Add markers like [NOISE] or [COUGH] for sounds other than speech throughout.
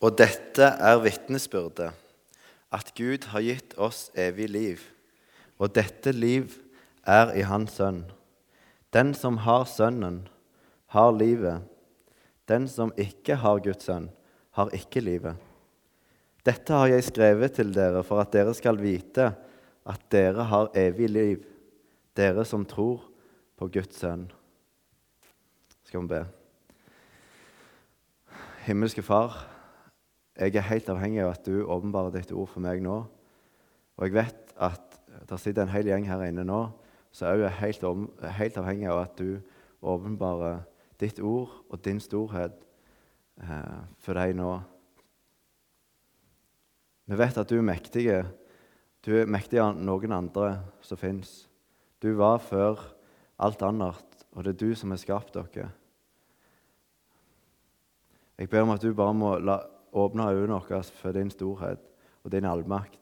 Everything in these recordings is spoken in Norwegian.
Og dette er vitnesbyrdet, at Gud har gitt oss evig liv. Og dette liv er i Hans Sønn. Den som har Sønnen, har livet. Den som ikke har Guds sønn, har ikke livet. Dette har jeg skrevet til dere for at dere skal vite at dere har evig liv, dere som tror på Guds sønn. Skal vi be. Himmelske Far, jeg er helt avhengig av at du åpenbarer ditt ord for meg nå. Og jeg vet at det sitter en hel gjeng her inne nå så er jeg helt, helt avhengig av at du åpenbarer ditt ord og din storhet eh, for deg nå. Vi vet at du er mektig. Du er mektigere enn noen andre som fins. Du var før alt annet, og det er du som har skapt dere. Jeg ber om at du bare må la, åpne øynene våre for din storhet og din allmakt,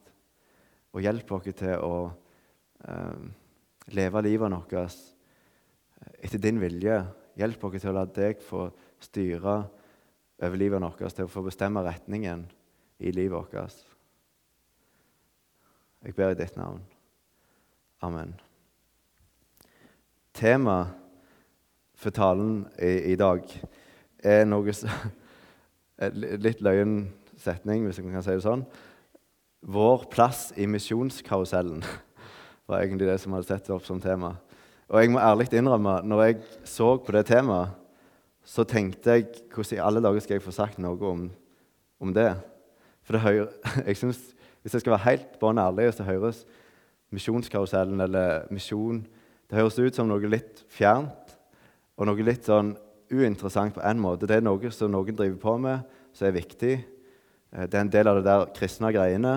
og hjelp oss til å eh, leve livet vårt etter din vilje. Hjelp oss til å la deg få styre over livet vårt, til å få bestemme retningen i livet vårt. Jeg ber i ditt navn. Amen. Temaet for talen i, i dag er noe Litt løyen setning, hvis jeg kan si det sånn. Vår plass i misjonskarusellen [LAUGHS] var egentlig det som hadde sett opp som tema. Og jeg må ærlig innrømme, når jeg så på det temaet, så tenkte jeg hvordan i alle dager skal jeg få sagt noe om, om det? For det hører, [LAUGHS] jeg synes, Hvis jeg skal være helt bånn ærlig, så høres misjonskarusellen eller misjon det høres ut som noe litt fjernt og noe litt sånn uinteressant på en måte. Det er noe som noen driver på med, som er viktig. Eh, det er en del av det der kristne greiene,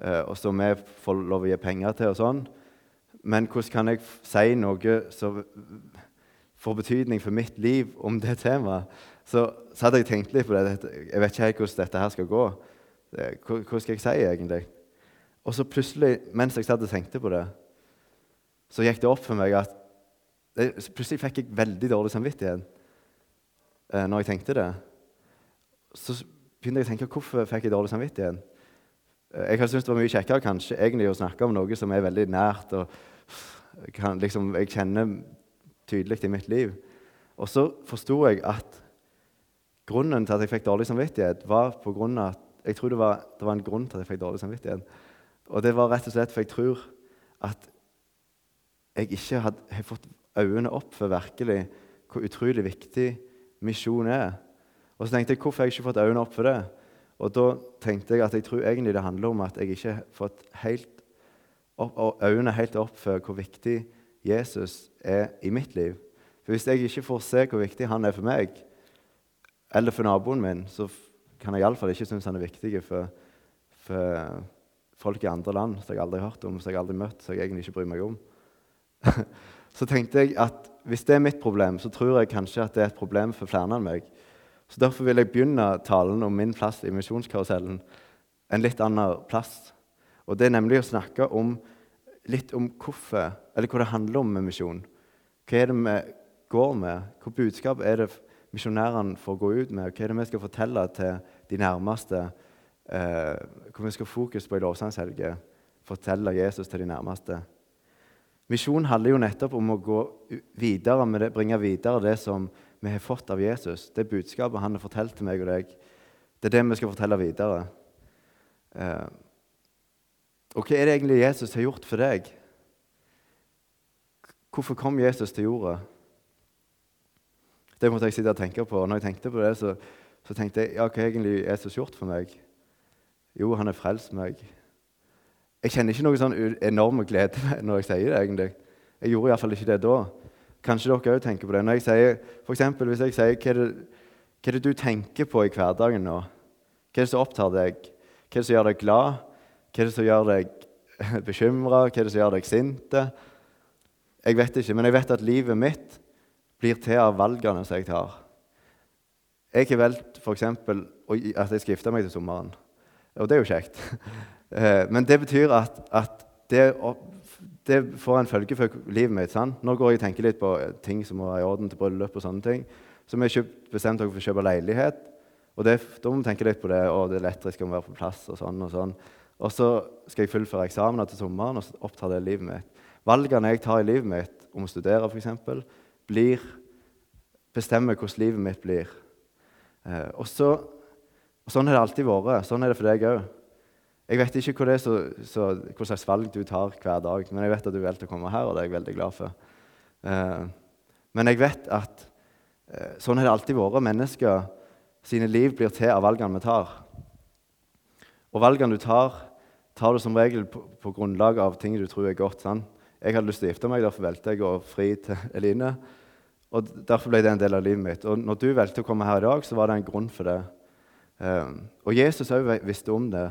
eh, og som vi får lov å gi penger til. og sånn. Men hvordan kan jeg si noe som får betydning for mitt liv om det temaet? Så, så hadde jeg tenkt litt på det. Jeg vet ikke helt hvordan dette her skal gå. Hva skal jeg si, egentlig? Og så plutselig, mens jeg satt og tenkte på det, så gikk det opp for meg at Plutselig fikk jeg veldig dårlig samvittighet eh, når jeg tenkte det. Så begynte jeg å tenke hvorfor fikk jeg dårlig samvittighet. Eh, jeg hadde syntes det var mye kjekkere kanskje egentlig å snakke om noe som er veldig nært, og kan, liksom, jeg kjenner tydelig i mitt liv. Og så forsto jeg at grunnen til at jeg fikk dårlig samvittighet, var på grunn av at jeg tror det var, det var en grunn til at jeg fikk dårlig samvittighet. Og det var rett og slett for jeg tror at jeg ikke hadde fått øynene opp for virkelig hvor utrolig viktig misjon er. Og så tenkte jeg hvorfor har jeg ikke fått øynene opp for det? Og da tenkte jeg at jeg tror egentlig det handler om at jeg ikke har fått helt opp, øynene helt opp for hvor viktig Jesus er i mitt liv. For Hvis jeg ikke får se hvor viktig han er for meg, eller for naboen min, så kan jeg iallfall ikke synes han er viktig for, for folk i andre land som jeg aldri har hørt om, som jeg aldri møtt, som jeg egentlig ikke bryr meg om. [LAUGHS] så tenkte jeg at hvis det er mitt problem, så tror jeg kanskje at det er et problem for flere enn meg. Så Derfor vil jeg begynne talen om min plass i misjonskarusellen en litt annen plass. Og Det er nemlig å snakke om, litt om hvorfor, eller hva det handler om med misjon. Hva er det vi går med? Hva budskap er det misjonærene får gå ut med? Hva er det vi skal fortelle til de nærmeste? Eh, hvor vi skal fokus på i lovsangshelga? Fortelle Jesus til de nærmeste. Misjon handler jo nettopp om å gå videre med det, bringe videre det som vi har fått av Jesus. Det budskapet han har fortalt til meg og deg. Det er det vi skal fortelle videre. Eh, og hva er det egentlig Jesus har gjort for deg? Hvorfor kom Jesus til jorda? Det måtte jeg sitte og tenke på. Og når jeg tenkte på det, så, så tenkte jeg ja, hva har egentlig Jesus gjort for meg? Jo, han har frelst meg. Jeg kjenner ikke noe sånn enorm glede [LAUGHS] når jeg sier det. egentlig. Jeg gjorde iallfall ikke det da. Kanskje dere òg tenker på det. Når jeg sier, for eksempel, Hvis jeg sier hva er, det, hva er det du tenker på i hverdagen nå? Hva er det som opptar deg? Hva er det som gjør deg glad? Hva er det som gjør deg [LAUGHS] bekymra? Hva er det som gjør deg sint? Jeg vet ikke, men jeg vet at livet mitt blir til av valgene som jeg tar. Jeg har valgt f.eks. at jeg skal gifte meg til sommeren. Og det er jo kjekt. [LAUGHS] Eh, men det betyr at, at det, det, får en følge for livet mitt. Sant? Nå går jeg og tenker litt på ting som må være i orden til bryllup. og sånne ting. Så vi har bestemt oss for å kjøpe leilighet. Og det, Da må vi tenke litt på det, og det lettere skal være på plass. Og sånn og sånn. Og så skal jeg fullføre eksamener til sommeren, og oppta det livet mitt. Valgene jeg tar i livet mitt, om å studere f.eks., blir bestemmer hvordan livet mitt blir. Eh, og, så, og Sånn har det alltid vært. Sånn er det for deg òg. Jeg vet ikke hva, så, så, hva, slags valg du tar hver dag, men jeg vet at du valgte å komme her, og det er jeg veldig glad for. Eh, men jeg vet at eh, sånn har det alltid vært. Mennesker sine liv blir til av valgene vi tar. Og valgene du tar, tar du som regel på, på grunnlag av ting du tror er godt. sant? Jeg hadde lyst til å gifte meg, derfor valgte jeg å fri til [LAUGHS] Eline. Og Derfor ble det en del av livet mitt. Og når du valgte å komme her i dag, så var det en grunn for det. Eh, og Jesus òg visste om det.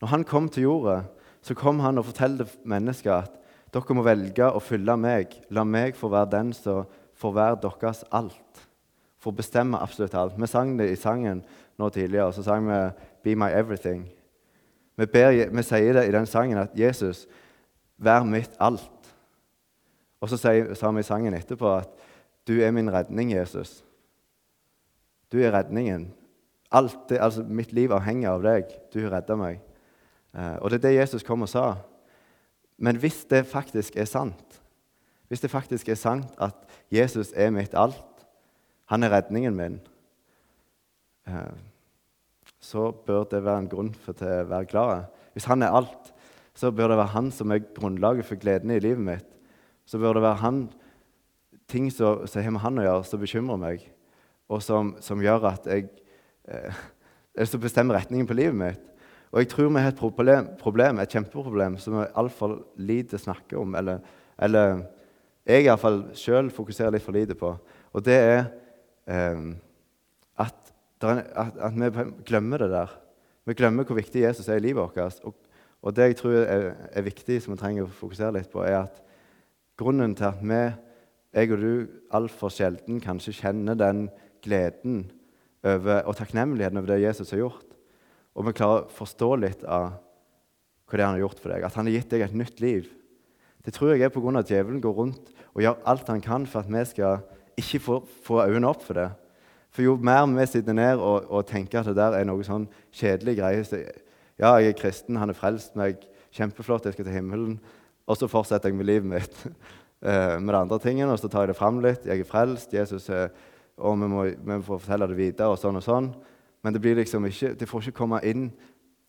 Når han kom til jorda, så kom han og fortalte mennesker at dere må velge å følge meg. La meg få være den som får være deres alt. For å bestemme absolutt alt. Vi sang det i sangen nå tidligere. Så sang vi 'Be my everything'. Vi, ber, vi sier det i den sangen at 'Jesus, vær mitt alt'. Og så sa vi i sangen etterpå at 'Du er min redning, Jesus'. Du er redningen. Alt altså Mitt liv avhenger av deg. Du redda meg. Eh, og det er det Jesus kom og sa. Men hvis det faktisk er sant, hvis det faktisk er sant at Jesus er mitt alt, han er redningen min, eh, så bør det være en grunn for til å være glad. Hvis han er alt, så bør det være han som er grunnlaget for gleden i livet mitt. Så bør det være han, ting som, som har med han å gjøre, som bekymrer meg, og som, som gjør at jeg eh, [LAUGHS] Som bestemmer retningen på livet mitt. Og jeg tror vi har et problem, problem et kjempeproblem som vi altfor lite snakker om. Eller, eller jeg iallfall sjøl fokuserer litt for lite på. Og det er eh, at, at, vi glemmer det der. Vi glemmer hvor viktig Jesus er i livet vårt. Og, og det jeg tror er, er, viktig, som vi trenger å fokusere litt på, er at grunnen til at vi, jeg og du, altfor sjelden kanskje kjenner den gleden over, og takknemligheten over det Jesus har gjort, og vi klarer å forstå litt av hva det er han har gjort for deg, at han har gitt deg et nytt liv Det tror jeg er pga. at djevelen går rundt og gjør alt han kan for at vi skal ikke få, få øynene opp for det. For jo mer vi sitter ned og, og, tenker at det der er noe sånn kjedelig greie så, Ja, jeg er kristen, han er frelst meg, kjempeflott, jeg skal til himmelen. Og så fortsetter jeg med livet mitt [LAUGHS] eh, med de andre tingene, og så tar jeg det fram litt. Jeg er frelst, Jesus er og vi må, vi må fortelle det videre, og sånn og sånn. Men det, liksom ikke, det, får ikke komme inn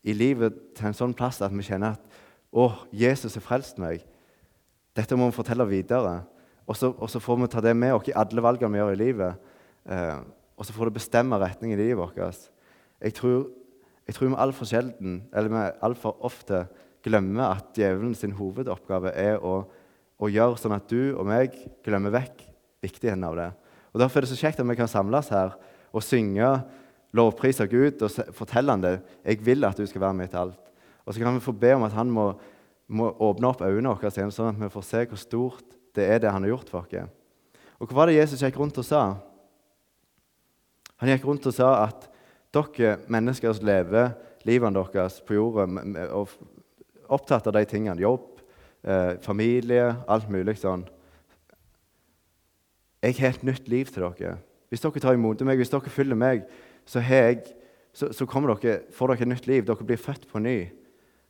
i livet til en sånn plass at vi kjenner at å, Jesus har frelst meg. Dette må vi fortelle videre. Og så, og så får vi ta det med oss i alle valgene vi gjør i livet. Eh, og så får det bestemme retningen i livet vårt. Jeg tror, jeg tror vi altfor sjelden, eller vi altfor ofte glemmer at djevelen sin hovedoppgave er å, å gjøre sånn at du og meg glemmer vekk viktigheten av det. Og Derfor er det så kjekt at vi kan samles her og synge lovprise Gud og fortelle han det. 'Jeg vil at du skal være mitt alt.' Og så kan vi få be om at han må, må åpne opp øynene våre, sånn at vi får se hvor stort det er det han har gjort for oss. Og hva var det Jesus gikk rundt og sa? Han gikk rundt og sa at dere mennesker som lever livene deres på jorda, og opptatt av de tingene, jobb, eh, familie, alt mulig sånn Jeg har et nytt liv til dere. Hvis dere tar imot meg, hvis dere følger meg, så, jeg, så, så dere, får dere nytt liv. Dere blir født på ny.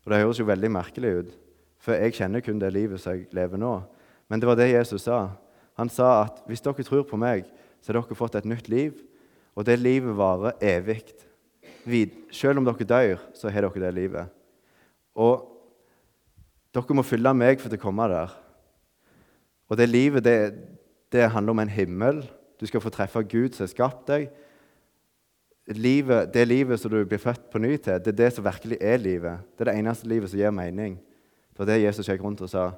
Og Det høres jo veldig merkelig ut, for jeg kjenner kun det livet som jeg lever nå. Men det var det Jesus sa. Han sa at hvis dere tror på meg, så har dere fått et nytt liv, og det livet varer evig. Selv om dere dør, så har dere det livet. Og dere må følge meg for å komme der. Og det livet, det, det handler om en himmel. Du skal få treffe Gud som har skapt deg livet, det livet som du blir født på ny til, det er det som virkelig er livet. Det er det eneste livet som gir mening. Det var det Jesus gikk rundt og sa.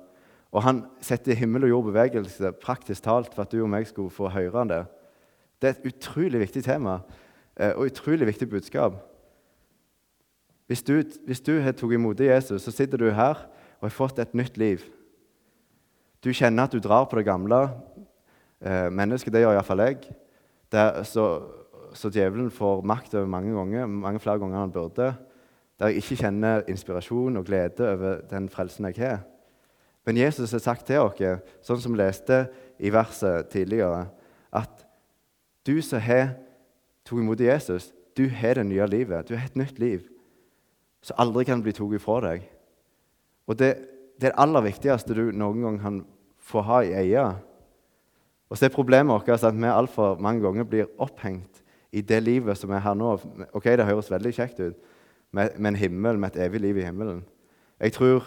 Og han setter himmel og jord bevegelse praktisk talt for at du og meg skulle få høre om det. Det er et utrolig viktig tema eh, og utrolig viktig budskap. Hvis du, hvis du har tatt imot Jesus, så sitter du her og har fått et nytt liv. Du kjenner at du drar på det gamle eh, mennesket. Det gjør iallfall jeg. Der, så så djevelen får makt over mange ganger, mange flere ganger enn han burde. Der jeg ikke kjenner inspirasjon og glede over den frelsen jeg har. Men Jesus har sagt til oss, sånn som vi leste i verset tidligere, at du som har tatt imot Jesus, du har det nye livet. Du har et nytt liv som aldri kan bli tatt ifra deg. Og det, det er det aller viktigste du noen gang kan få ha i eie. Og så er Problemet vårt at vi altfor mange ganger blir opphengt i det livet som er her nå. Ok, Det høres veldig kjekt ut med, med en himmel, med et evig liv i himmelen. Jeg tror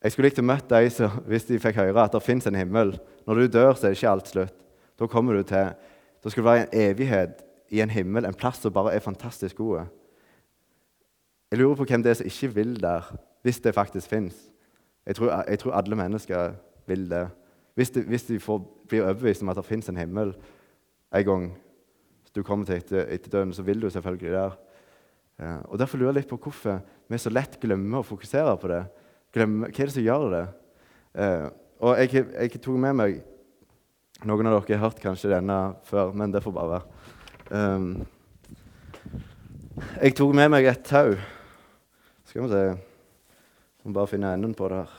jeg skulle likt å møte de hvis de fikk høre at det fins en himmel. Når du dør, så er det ikke alt slutt. Da kommer du til, da skal det være en evighet i en himmel, en plass som bare er fantastisk god. Jeg lurer på hvem det er som ikke vil der, hvis det faktisk fins. Jeg, jeg, tror alle mennesker vil det. Hvis de, hvis de får, blir overbevist om at det fins en himmel en gang du kommer til etter, etter døden, så vil du selvfølgelig der. Og Derfor lurer jeg litt på hvorfor vi så lett glemmer å fokusere på det. Glemmer, hva er det som gjør det? Eh, og jeg, jeg, tok med meg Noen av dere har hørt kanskje denne før, men det får bare være. Um, jeg tok med meg et tau. Skal vi se må bare finne enden på det her.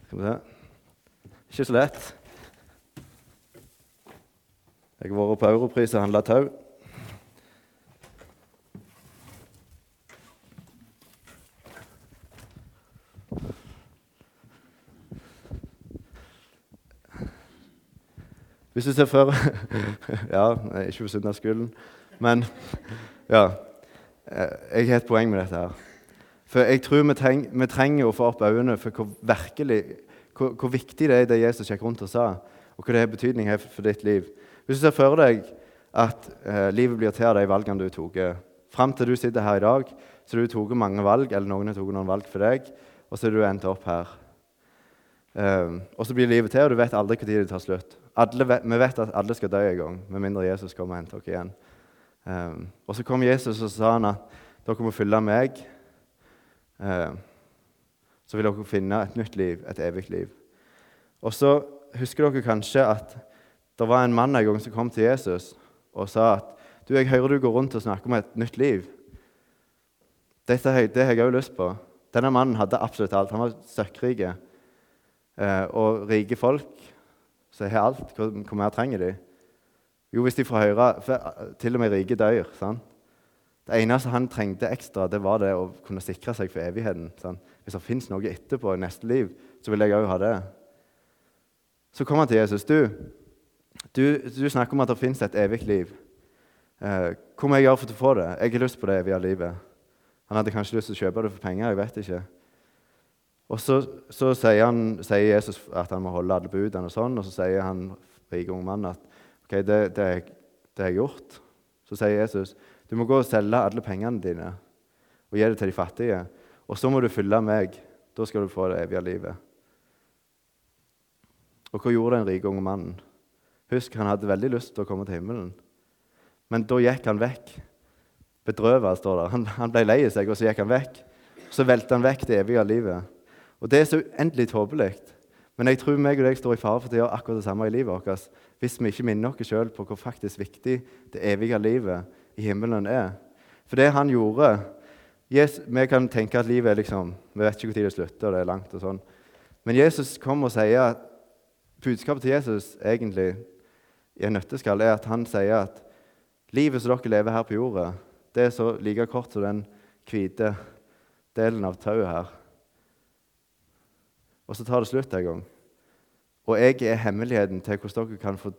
Skal vi se Ikke så lett. Jeg har vært på Europris og handla tau. Hvis du ser før [LAUGHS] Ja, ikke ved siden av skolen, men ja. Jeg har et poeng med dette. her. For jeg tror vi, treng, vi trenger å få opp øynene for hvor, virkelig, hvor, hvor viktig det er det Jesus gikk rundt og sa, og hva det har betydning for ditt liv. Hvis du ser for deg at eh, livet blir til av de valgene du tok Fram til du sitter her i dag, så har du tatt mange valg, eller noen har tatt noen valg for deg, og så er du endt opp her. Um, og så blir livet til, og du vet aldri når det tar slutt. Vet, vi vet at alle skal dø en gang, med mindre Jesus kommer og henter oss igjen. Um, og så kom Jesus og sa han at dere må følge meg. Um, så vil dere finne et nytt liv, et evig liv. Og så husker dere kanskje at det var en mann en gang som kom til Jesus og sa at du, jeg hører du går rundt og snakker om et nytt liv. Dette, det har jeg òg lyst på. Denne mannen hadde absolutt alt. Han var søkkrik. Eh, og rike folk som har alt. Hvor, hvor mer trenger de? Jo, hvis de får høre for Til og med rike dør. Sant? Det eneste han trengte ekstra, det var det å kunne sikre seg for evigheten. Sånn. Hvis det fins noe etterpå i neste liv, så vil jeg òg ha det. Så kom han til Jesus. Du, du, du, snakker om at det fins et evig liv. Eh, hva må jeg gjøre for å få det? Jeg har lyst på det evige livet. Han hadde kanskje lyst til å kjøpe det for penger. jeg vet ikke. Og Så, så sier, han, sier, Jesus at han må holde alle budene, og sånn, og så sier han rike unge mann at ok, det, det, det jeg gjort. Så sier Jesus du må gå og selge alle pengene dine og gi det til de fattige. Og så må du følge meg. Da skal du få det evige livet. Og hva gjorde den rike unge mannen? Husk, han hadde veldig lyst til å komme til himmelen. Men da gikk han vekk. Bedrøvet, står det. Han, han ble lei seg, og så gikk han vekk. Så velte han vekk det evige livet. Og Det er så uendelig tåpelig. Men jeg tror meg og deg står i fare for å gjøre akkurat det samme i livet vårt hvis vi ikke minner oss sjøl på hvor faktisk viktig det evige livet i himmelen er. For det han gjorde Jesus, Vi kan tenke at livet er liksom Vi vet ikke når det slutter, og det er langt og sånn. Men Jesus kommer og sier at budskapet til Jesus egentlig i en nøtteskall, er at han sier at livet som dere lever her på jorda, det er så like kort som den hvite delen av tauet her. Og så tar det slutt en gang. Og jeg er hemmeligheten til hvordan dere kan få,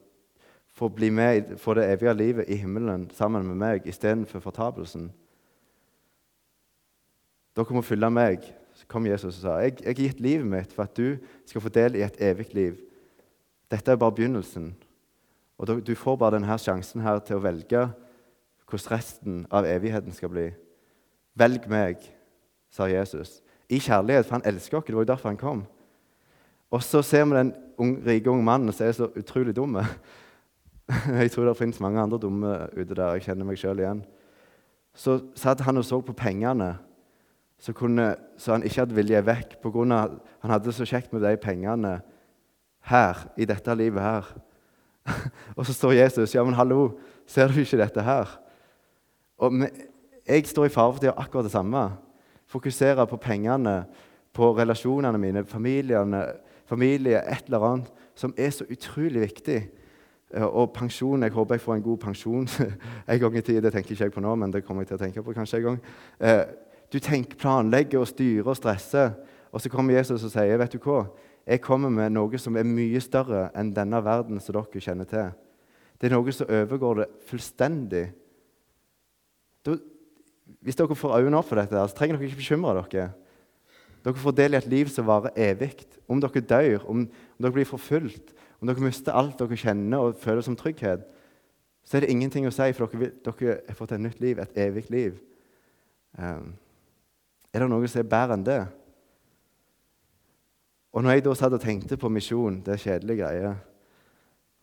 få bli med for det evige livet i himmelen sammen med meg istedenfor fortapelsen. Dere må følge meg, kom Jesus og sa. Jeg, jeg har gitt livet mitt for at du skal få del i et evig liv. Dette er bare begynnelsen. Og Du får bare denne sjansen her til å velge hvordan resten av evigheten skal bli. Velg meg, sa Jesus. I kjærlighet, for han elsker oss. Det var jo derfor han kom. Og så ser vi den unge, rike unge mannen som er så utrolig dum. [LAUGHS] Jeg tror det finnes mange andre dumme ute der. Jeg kjenner meg sjøl igjen. Så satt han og så på pengene så, kunne, så han ikke hadde vilje vekk pga. han hadde så kjekt med de pengene her, i dette livet her. [LAUGHS] og så står Jesus Ja, men hallo, ser du ikke dette her? Og Jeg står i fare for å gjøre akkurat det samme. Fokusere på pengene, på relasjonene mine, familiene, familie, et eller annet som er så utrolig viktig. Eh, og pensjon Jeg håper jeg får en god pensjon [LAUGHS] en gang i tida. Det tenker ikke jeg på nå, men det kommer jeg til å tenke på kanskje en gang. Eh, du tenker, planlegger og styrer og stresser, og så kommer Jesus og sier vet du hva? Jeg kommer med noe som er mye større enn denne verden som dere kjenner til. Det er noe som overgår det fullstendig. Da, hvis dere får øynene opp for dette, så trenger dere ikke bekymre dere. Dere får del i et liv som varer evig. Om dere dør, om, om dere blir forfulgt, om dere mister alt dere kjenner og føler som trygghet, så er det ingenting å si, for dere, har fått et nytt liv, et evig liv. Um, er det noe som er bedre enn det? Og når jeg da satt og tenkte på misjon, det er kjedelige greier,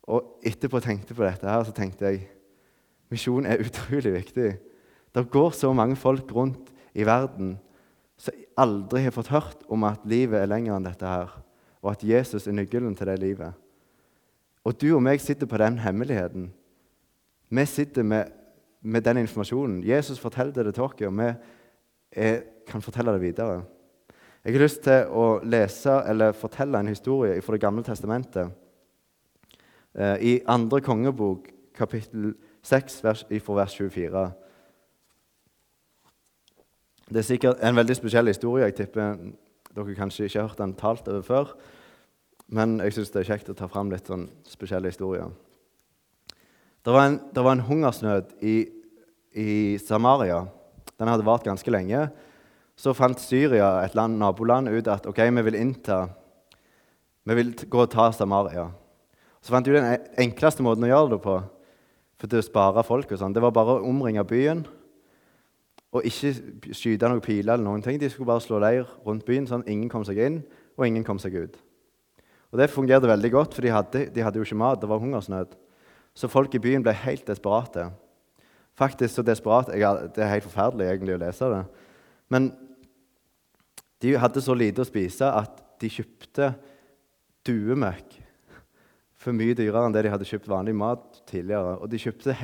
og etterpå tenkte på dette her, så tenkte jeg misjon er [LAUGHS] utrolig viktig. Det går så mange folk rundt i verden som aldri har fått hørt om at livet er lenger enn dette her, og at Jesus er nøkkelen til det livet. Og du og meg sitter på den hemmeligheten. Vi sitter med, med den informasjonen. Jesus fortalte det til oss, og vi er, kan fortelle det videre. Jeg har lyst til å lese eller fortelle en historie fra Det gamle testamentet. Eh, I andre kongebok, kapittel 6, vers, fra vers 24. Det er sikkert en veldig spesiell historie. Jeg tipper dere kanskje ikke har hørt den talt over før. Men jeg syns det er kjekt å ta fram litt sånn spesielle historier. Det var en, det var en hungersnød i, i, Samaria. Den hadde vart ganske lenge. Så fant Syria, et land, naboland, ut at ok, vi vil innta Vi vil gå og ta Samaria. Så fant de den e, enkleste måten å gjøre det på for å spare folk. og sånn. Det var bare å omringe byen og ikke skyte noen piler. eller noen ting. De skulle bare slå leir rundt byen, sånn ingen kom seg inn og ingen kom seg ut. Og Det fungerte veldig godt, for de hadde, de hadde jo ikke mat. Det var hungersnød. Så folk i byen ble helt desperate. Faktisk så desperate Det er helt forferdelig egentlig å lese det. Men de hadde så lite å spise at de kjøpte duemøkk for mye dyrere enn det de hadde kjøpt vanlig mat tidligere. Og de kjøpte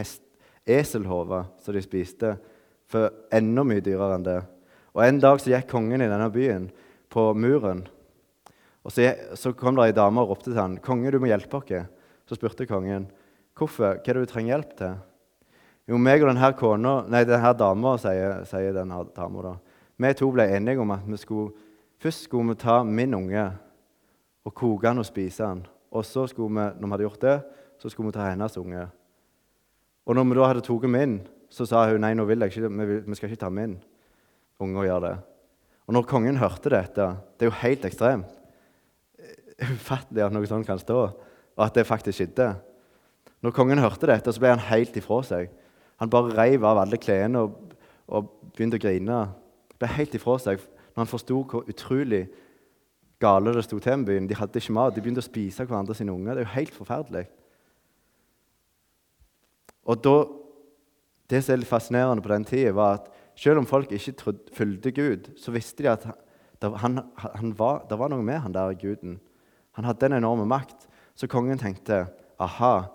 eselhover som de spiste, for enda mye dyrere enn det. Og En dag så gikk kongen i denne byen på muren og så, så kom det ei dame og ropte til han, 'Konge, du må hjelpe oss.' Så spurte kongen, 'Hvorfor? Hva er det du trenger hjelp til?' Jo, meg og denne, kona, nei, denne dama, sier, sier denne dama da. Vi to ble enige om at vi skulle, først skulle vi ta min unge og koke han og spise han. Og så skulle vi, når vi hadde gjort det, så skulle vi ta hennes unge. Og når vi da hadde tatt min, så sa hun nei, nå vil jeg ikke, vi skal ikke ta min unge og gjøre det. Og når kongen hørte dette Det er jo helt ekstremt ufattelig at noe sånt kan stå, og at det faktisk skjedde. Når kongen hørte dette, så ble han helt ifra seg. Han bare reiv av alle klærne og, og, begynte å grine. Ble helt ifra seg når han forsto hvor utrolig gale det sto til med byen. De hadde ikke mat. De begynte å spise hverandre sine unger. Det er jo helt forferdelig. Og da, Det som er litt fascinerende på den tida, var at selv om folk ikke fulgte Gud, så visste de at han, han var, det var noe med han der guden. Han hadde en enorm makt. Så kongen tenkte aha,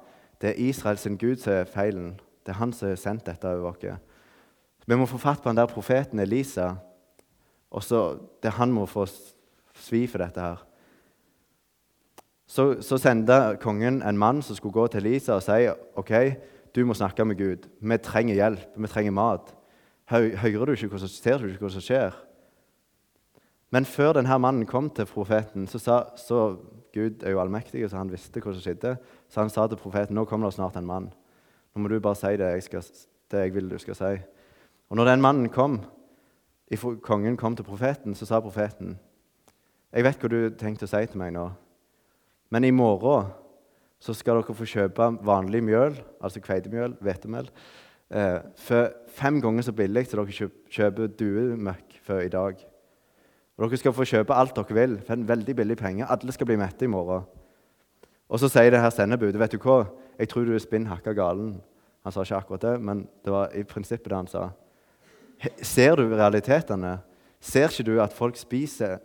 det er Israels gud som er feilen. Det er han som har sendt dette over oss. Vi må få fatt på den der profeten Elisa. Og så det Han må få svi for dette her. Så, så sendte kongen en mann som skulle gå til Elisa og si ok, du må snakke med Gud. Vi trenger hjelp. Vi trenger mat. Hører du ikke hva som, ser du ikke hva som skjer? Men før denne mannen kom til profeten, så sa så Gud er jo allmektig, så han visste hva som skjedde. Så han sa til profeten nå kommer det snart en mann. Nå må du bare si det jeg, skal, det jeg vil du skal si. Og når den mannen kom, kongen kom til profeten, så sa profeten jeg vet hva du tenkte å si til meg nå, men i morgen så skal dere få kjøpe vanlig mjøl, altså kveitemjøl, hvetemel, eh, for fem ganger så billig som dere kjøper duemøkk for i dag. Og Dere skal få kjøpe alt dere vil for en veldig billig penge. Alle skal bli mette i morgen. Og Så sier det her sendebudet vet du hva? Jeg tror du er spinn hakka galen. Han sa ikke akkurat det, men det var i prinsippet det han sa. Ser du realitetene? Ser ikke du at folk spiser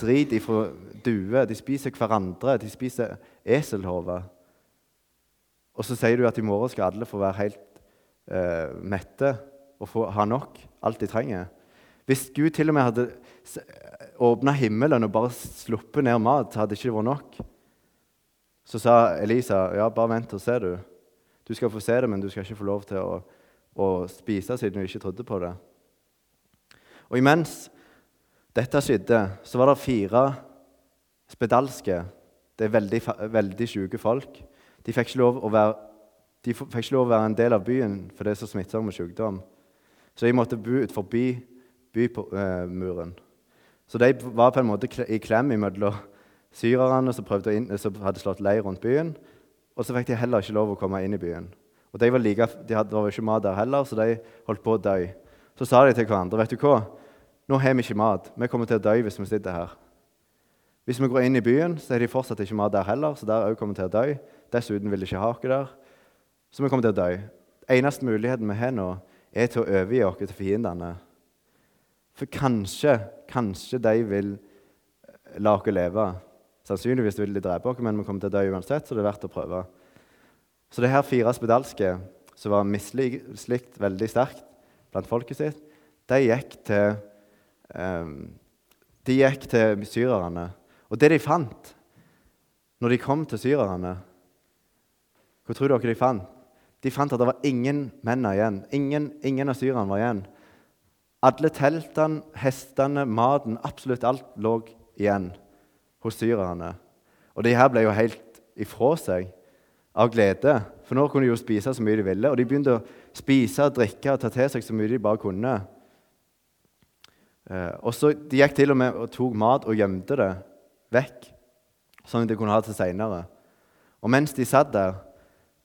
drit ifra duer? De spiser hverandre. De spiser eselhove. Og så sier du at i morgen skal alle få være helt eh, mette og få ha nok, alt de trenger. Hvis Gud til og med hadde åpna himmelen og bare sluppet ned mat, hadde ikke det vært nok. Så sa Elisa ja, bare vent og se, du. Du skal få se det, men du skal ikke få lov til å, å spise siden du ikke trodde på det. Og imens dette skjedde, så var det fire spedalske, det er veldig, veldig syke folk. De fikk, være, de fikk ikke lov å være en del av byen, for det er så smittsomt med sykdom. Så de måtte bo ut forbi bymuren. Eh, så de var på en måte i klem mellom syrerne som, inn, som, hadde slått leir rundt byen, og så fikk de heller ikke lov å komme inn i byen. Og De, var like, de hadde, det var ikke mat der heller, så de holdt på å dø. Så sa de til hverandre vet du hva? Nå har vi ikke mat. Vi kommer til å dø hvis vi sitter her. Hvis vi går inn i byen, så er de fortsatt ikke mat der heller, så der òg kommer kommet til å dø. Dessuten vil de ikke ha oss der. Så vi kommer til å dø. Eneste muligheten vi har nå, er til å overgi oss til fiendene. For kanskje, kanskje de vil la oss leve. Sannsynligvis vil de drepe oss, men vi kommer til å dø uansett, så det er verdt å prøve. Så det her fire spedalske, som var mislikt veldig sterkt blant folket sitt, de gikk til, um, de gikk til syrerne. Og det de fant når de kom til syrerne Hva tror dere de fant? De fant at det var ingen menn igjen. Ingen, ingen av syrerne var igjen. Alle teltene, hestene, maten, absolutt alt lå igjen hos syrerne. Og de her ble jo helt ifra seg av glede, for nå kunne de jo spise så mye de ville. Og de begynte å spise drikke og ta til seg så mye de bare kunne. Eh, og så De gikk til og med og tok mat og gjemte det vekk, sånn at de kunne ha det seinere. Og mens de satt der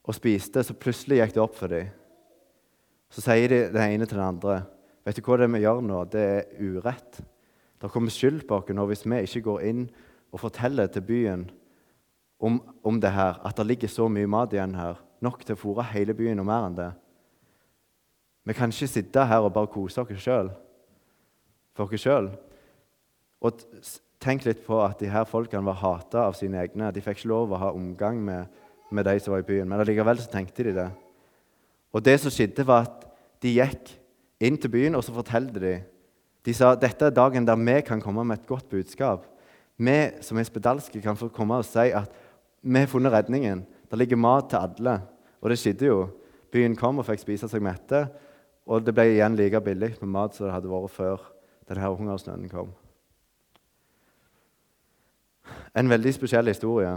og spiste, så plutselig gikk det opp for dem. Så sier de den ene til den andre Vet du hva det vi gjør nå? Det er urett. Det kommer skyld på oss hvis vi ikke går inn og forteller til byen om, om det her, at det ligger så mye mat igjen her, nok til å fôre hele byen og mer enn det. Vi kan ikke sitte her og bare kose oss sjøl for oss sjøl. Og tenk litt på at de her folkene var hata av sine egne. De fikk ikke lov å ha omgang med, med de som var i byen, men allikevel så tenkte de det. Og det som skjedde, var at de gikk inn til byen, og så fortalte de. De sa dette er dagen der vi kan komme med et godt budskap. Vi som er spedalske, kan få komme og si at vi har funnet redningen. Det ligger mat til alle. Og det skjedde jo. Byen kom og fikk spise seg mette, og det ble igjen like billig med mat som det hadde vært før denne hungersnøden kom. En veldig spesiell historie.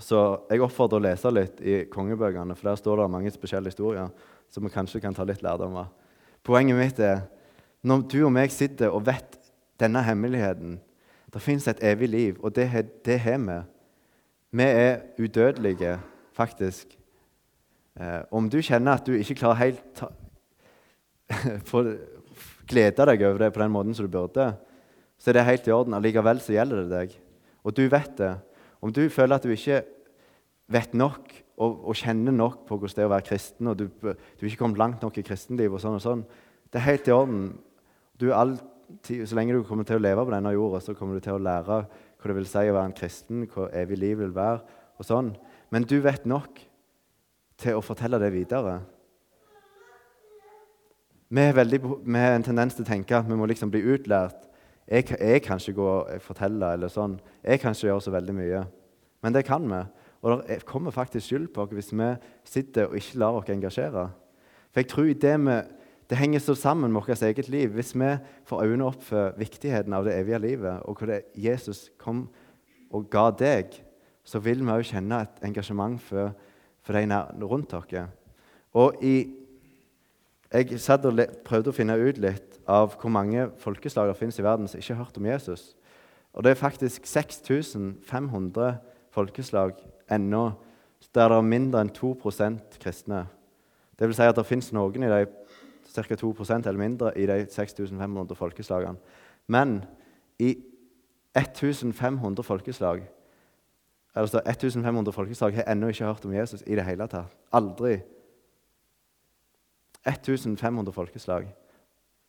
Så jeg oppfordrer å lese litt i kongebøkene, for der står det mange spesielle historier som vi kanskje kan ta litt lærdom av. Poenget mitt er når du og meg sitter og vet denne hemmeligheten Det fins et evig liv, og det det har vi. Vi er udødelige, faktisk. Eh, om du kjenner at du ikke klarer helt [LAUGHS] få glede deg over det på den måten som du burde, så er det helt i orden. Allikevel så gjelder det deg. Og du vet det. Om du føler at du ikke vet nok og, og kjenner nok på hvordan det er å være kristen, og du, du ikke kommet langt nok i kristenlivet, og sånn og sånn, det er helt i orden. Alltid, så lenge du kommer til å leve på denne jorda, så kommer du til å lære hva det vil si å være en kristen, hva evig liv vil være. og sånn. Men du vet nok til å fortelle det videre. Vi veldig, vi har en tendens til å tenke at vi må liksom bli utlært. Jeg, jeg kan ikke gå og fortelle eller sånn. Jeg kan ikke gjøre så veldig mye. Men det kan vi. Og det kommer faktisk skyld på oss hvis vi sitter og ikke lar oss engasjere. For jeg tror det med, det henger så sammen med vårt eget liv. Hvis vi får øynene opp for viktigheten av det evige livet, og hvor Jesus kom og ga deg, så vil vi òg kjenne et engasjement for, for de rundt oss. Og i, Jeg satt og prøvde å finne ut litt av hvor mange folkeslag det finnes i verden som ikke har hørt om Jesus. Og det er faktisk 6500 folkeslag ennå der det er mindre enn 2% kristne. Det vil si at det fins noen i de ca. 2% eller mindre i de 6500 folkeslagene. Men i 1500 folkeslag altså 1500 folkeslag har ennå ikke hørt om Jesus i det hele tatt. Aldri. 1500 folkeslag.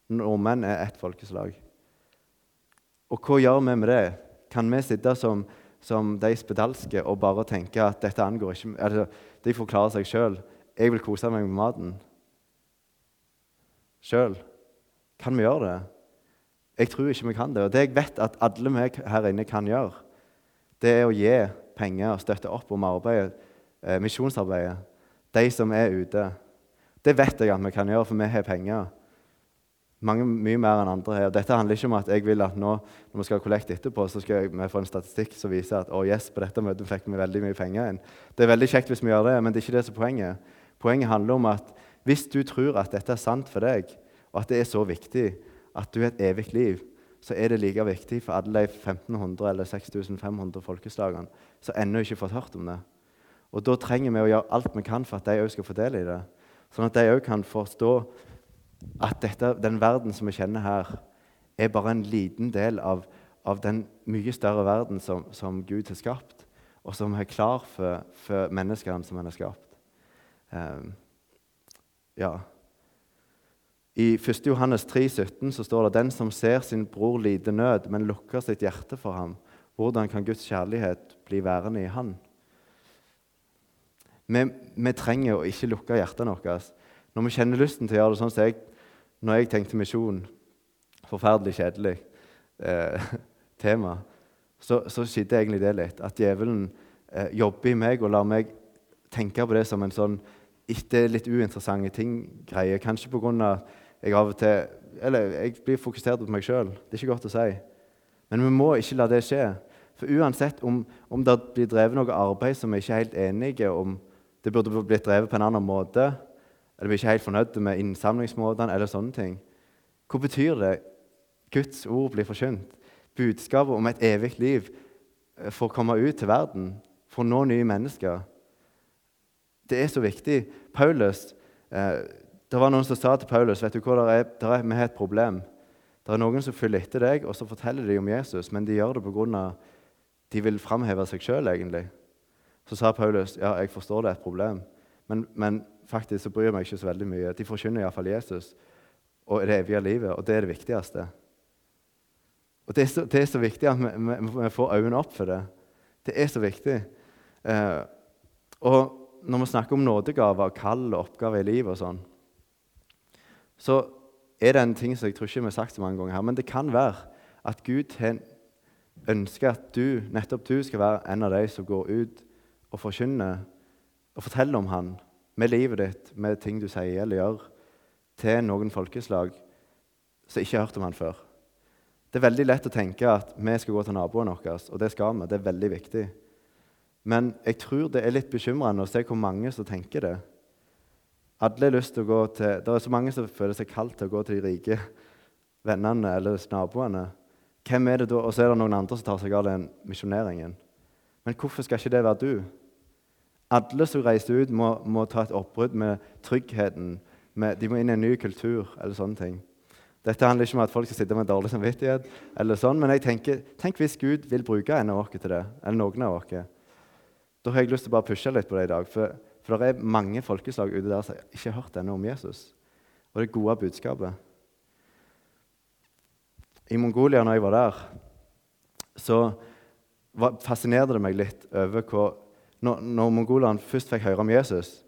Nordmenn er ett folkeslag. Og hva gjør vi med det? Kan vi sitte som, som de spedalske og bare tenke at dette angår ikke altså, De forklarer seg sjøl. Jeg vil kose meg med maten sjøl? Kan vi gjøre det? Jeg tror ikke vi kan det. Og det jeg vet at alle vi her inne kan gjøre, det er å gi penger og støtte opp om arbeidet, eh, misjonsarbeidet. De som er ute. Det vet jeg at vi kan gjøre, for vi har penger. Mange, mye mer enn andre her. Dette handler ikke om at jeg vil at nå når vi skal ha kollekt etterpå, så skal vi få en statistikk som viser at oh yes, på dette møtet fikk vi veldig mye penger inn. Det er veldig kjekt hvis vi gjør det, men det er ikke det som er poenget. Poenget handler om at hvis du tror at dette er sant for deg, og at det er så viktig at du har et evig liv, så er det like viktig for alle de 1500 eller 6500 folkeslagene som ennå ikke har fått hørt om det. Og Da trenger vi å gjøre alt vi kan for at de òg skal få del i det. Sånn at de òg kan forstå at dette, den verden som vi kjenner her, er bare en liten del av, av den mye større verden som, som, Gud har skapt, og som er klar for, for menneskene som han har skapt. Um, ja. I 1. Johannes 3, 17 så står det den som ser sin bror lide nød, men lukker sitt hjerte for ham, hvordan kan Guds kjærlighet bli værende i han? Vi, vi trenger å ikke lukke hjertene våre. Når vi kjenner lysten til å gjøre det sånn som jeg, når jeg tenkte misjon Forferdelig kjedelig eh, [LAUGHS] tema. Så, så skjedde egentlig det litt. At djevelen eh, jobber i meg og lar meg tenke på det som en sånn ikke litt uinteressante ting-greie. Kanskje pga. jeg av og til Eller jeg blir fokusert på meg sjøl. Det er ikke godt å si. Men vi må ikke la det skje. For uansett om, om det blir drevet noe arbeid som vi ikke er helt enige om det burde blitt drevet på en annen måte, eller vi er ikke helt fornøyde med innsamlingsmåtene eller sånne ting Hva betyr det? Guds ord blir forkynt. Budskapet om et evig liv for får komme ut til verden, for å nå nye mennesker. Det er så viktig. Paulus, eh, Det var noen som sa til Paulus vet du hva, der er, der er, vi har et problem. Det er noen som følger etter deg, og så forteller de om Jesus, men de gjør det pga. de vil framheve seg sjøl, egentlig. Så sa Paulus ja, jeg forstår det er et problem, men, men faktisk så bryr jeg meg ikke så veldig mye. De forkynner iallfall Jesus og det evige livet, og det er det viktigste. Og Det er så, det er så viktig at vi, vi, vi, får øynene opp for det. Det er så viktig. Eh, og når vi snakker om nådegaver, kall og oppgaver i livet og sånn, så er det en ting som jeg tror ikke vi har sagt så mange ganger her, men det kan være at Gud ønsker at du, nettopp du skal være en av de som går ut og forkynner og fortelle om Han med livet ditt, med ting du sier eller gjør, til noen folkeslag som ikke har hørt om Han før. Det er veldig lett å tenke at vi skal gå til naboen vår, og det skal vi. Det er veldig viktig. Men jeg tror det er litt bekymrende å se hvor mange som tenker det. Alle har lyst til å gå til, Det er så mange som føler seg kalt til å gå til de rike vennene eller naboene. Hvem er det da? Og så er det noen andre som tar seg av den misjoneringen. Men hvorfor skal ikke det være du? Alle som reiser ut, må, må ta et oppbrudd med tryggheten. Med, de må inn i en ny kultur eller sånne ting. Dette handler ikke om at folk skal sitte med dårlig samvittighet, eller sånn, men jeg tenker, tenk hvis Gud vil bruke en av oss til det, eller noen av oss. Da har jeg lyst til å bare pushe litt på det i dag. For, for det er mange folkeslag ute der som ikke har hørt ennå om Jesus og det gode budskapet. I Mongolia, når jeg var der, så fascinerte det meg litt over hva Når, når mongolene først fikk høre om Jesus,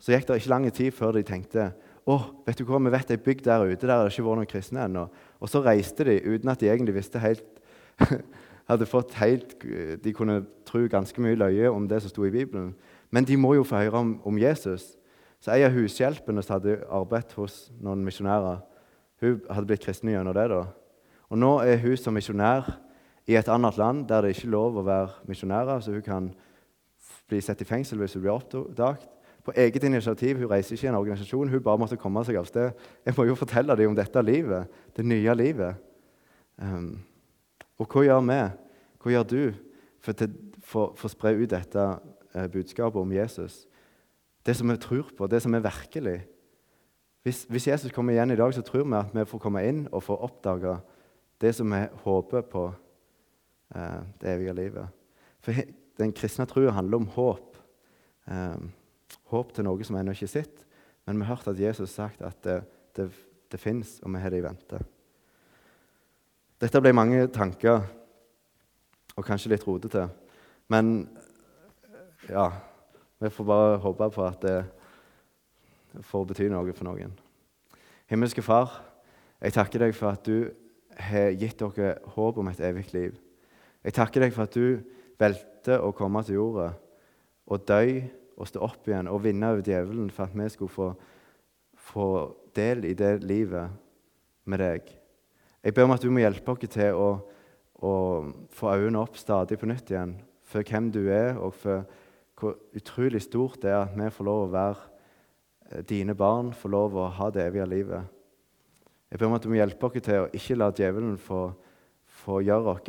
så gikk det ikke lang tid før de tenkte «Åh, vet du hva, vi vet ei bygd der ute der det ikke vært noen kristne ennå. Og så reiste de uten at de egentlig visste helt [LAUGHS] hadde fått helt, De kunne tro ganske mye løye om det som sto i Bibelen. Men de må jo få høre om, om Jesus. Så Ei av hushjelpene som hadde arbeidet hos noen misjonærer, hun hadde blitt kristen gjennom det. da. Og Nå er hun som misjonær i et annet land der det ikke er lov å være misjonærer, så hun kan bli satt i fengsel hvis hun blir oppdaget. På eget initiativ. Hun reiser ikke i en organisasjon, hun bare måtte komme seg av sted. Jeg må jo fortelle dem om dette livet, det nye livet. Um, og hva gjør vi? Hva gjør du for, å spre ut dette eh, budskapet om Jesus? Det som vi tror på, det som er virkelig. Hvis, hvis, Jesus kommer igjen i dag, så tror vi at vi får komme inn og få oppdage det som vi håper på eh, det evige livet. For den kristne troa handler om håp. Eh, håp til noe som ennå ikke er sett. Men vi har hørt at Jesus har sagt at det, det, det fins, og vi har det i vente. Dette ble mange tanker, og kanskje litt rotete. Men ja, vi får bare håpe på at det får bety noe for noen. Himmelske Far, jeg takker deg for at du har gitt dere håp om et evig liv. Jeg takker deg for at du valgte å komme til jorda og dø og stå opp igjen og vinne over djevelen for at vi skulle få, få del i det livet med deg. Jeg ber om at du må hjelpe oss til å, å få øynene opp stadig på nytt igjen for hvem du er, og for hvor utrolig stort det er at vi får lov å være eh, dine barn, får lov å ha det evige livet. Jeg ber om at du må hjelpe oss til å ikke la djevelen få, få gjøre oss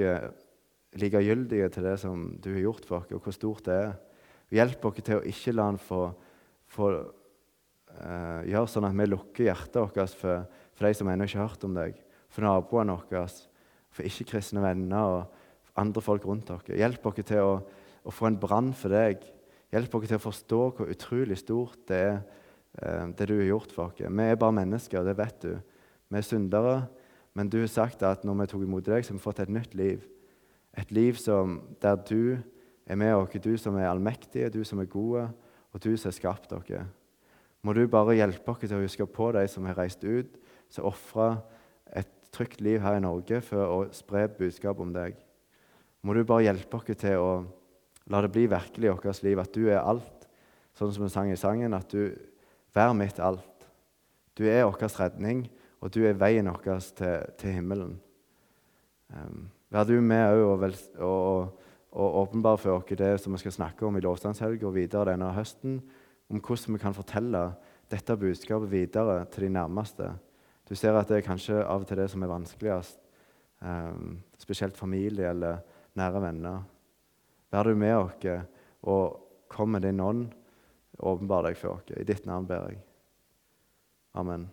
likegyldige til det som du har gjort for oss, og hvor stort det er. Hjelp oss til å ikke la han få, få uh, gjøre sånn at vi lukker hjertet vårt for, for de som ennå ikke har hørt om deg, for naboene våre, for ikke-kristne venner og andre folk rundt oss. Hjelp oss til å, å få en brann for deg. Hjelp oss til å forstå hvor utrolig stort det er, uh, det du har gjort for oss. Vi er bare mennesker, det vet du. Vi er syndere, men du har sagt at når vi tok imot deg, så har vi fått et nytt liv. Et liv som, der du er med oss, du som er allmektig, du som er gode, og du som har skapt dere. Må du bare hjelpe oss til å huske på de som har reist ut, som ofrer et trygt liv her i Norge for å spre budskap om deg. Må du bare hjelpe oss til å la det bli virkelig i vårt liv at du er alt, sånn som vi sang i sangen, at du vær mitt alt. Du er vår redning, og du er veien vår til, til himmelen. Um, Vær du med òg og, og, åpenbar for oss det som vi skal snakke om i lovstandshelga og videre denne høsten, om hvordan vi kan fortelle dette budskapet videre til de nærmeste. Du ser at det er kanskje av og til det som er vanskeligst, um, spesielt familie eller nære venner. Vær du med oss og kom med din ånd åpenbar deg for oss. I ditt navn ber jeg. Amen.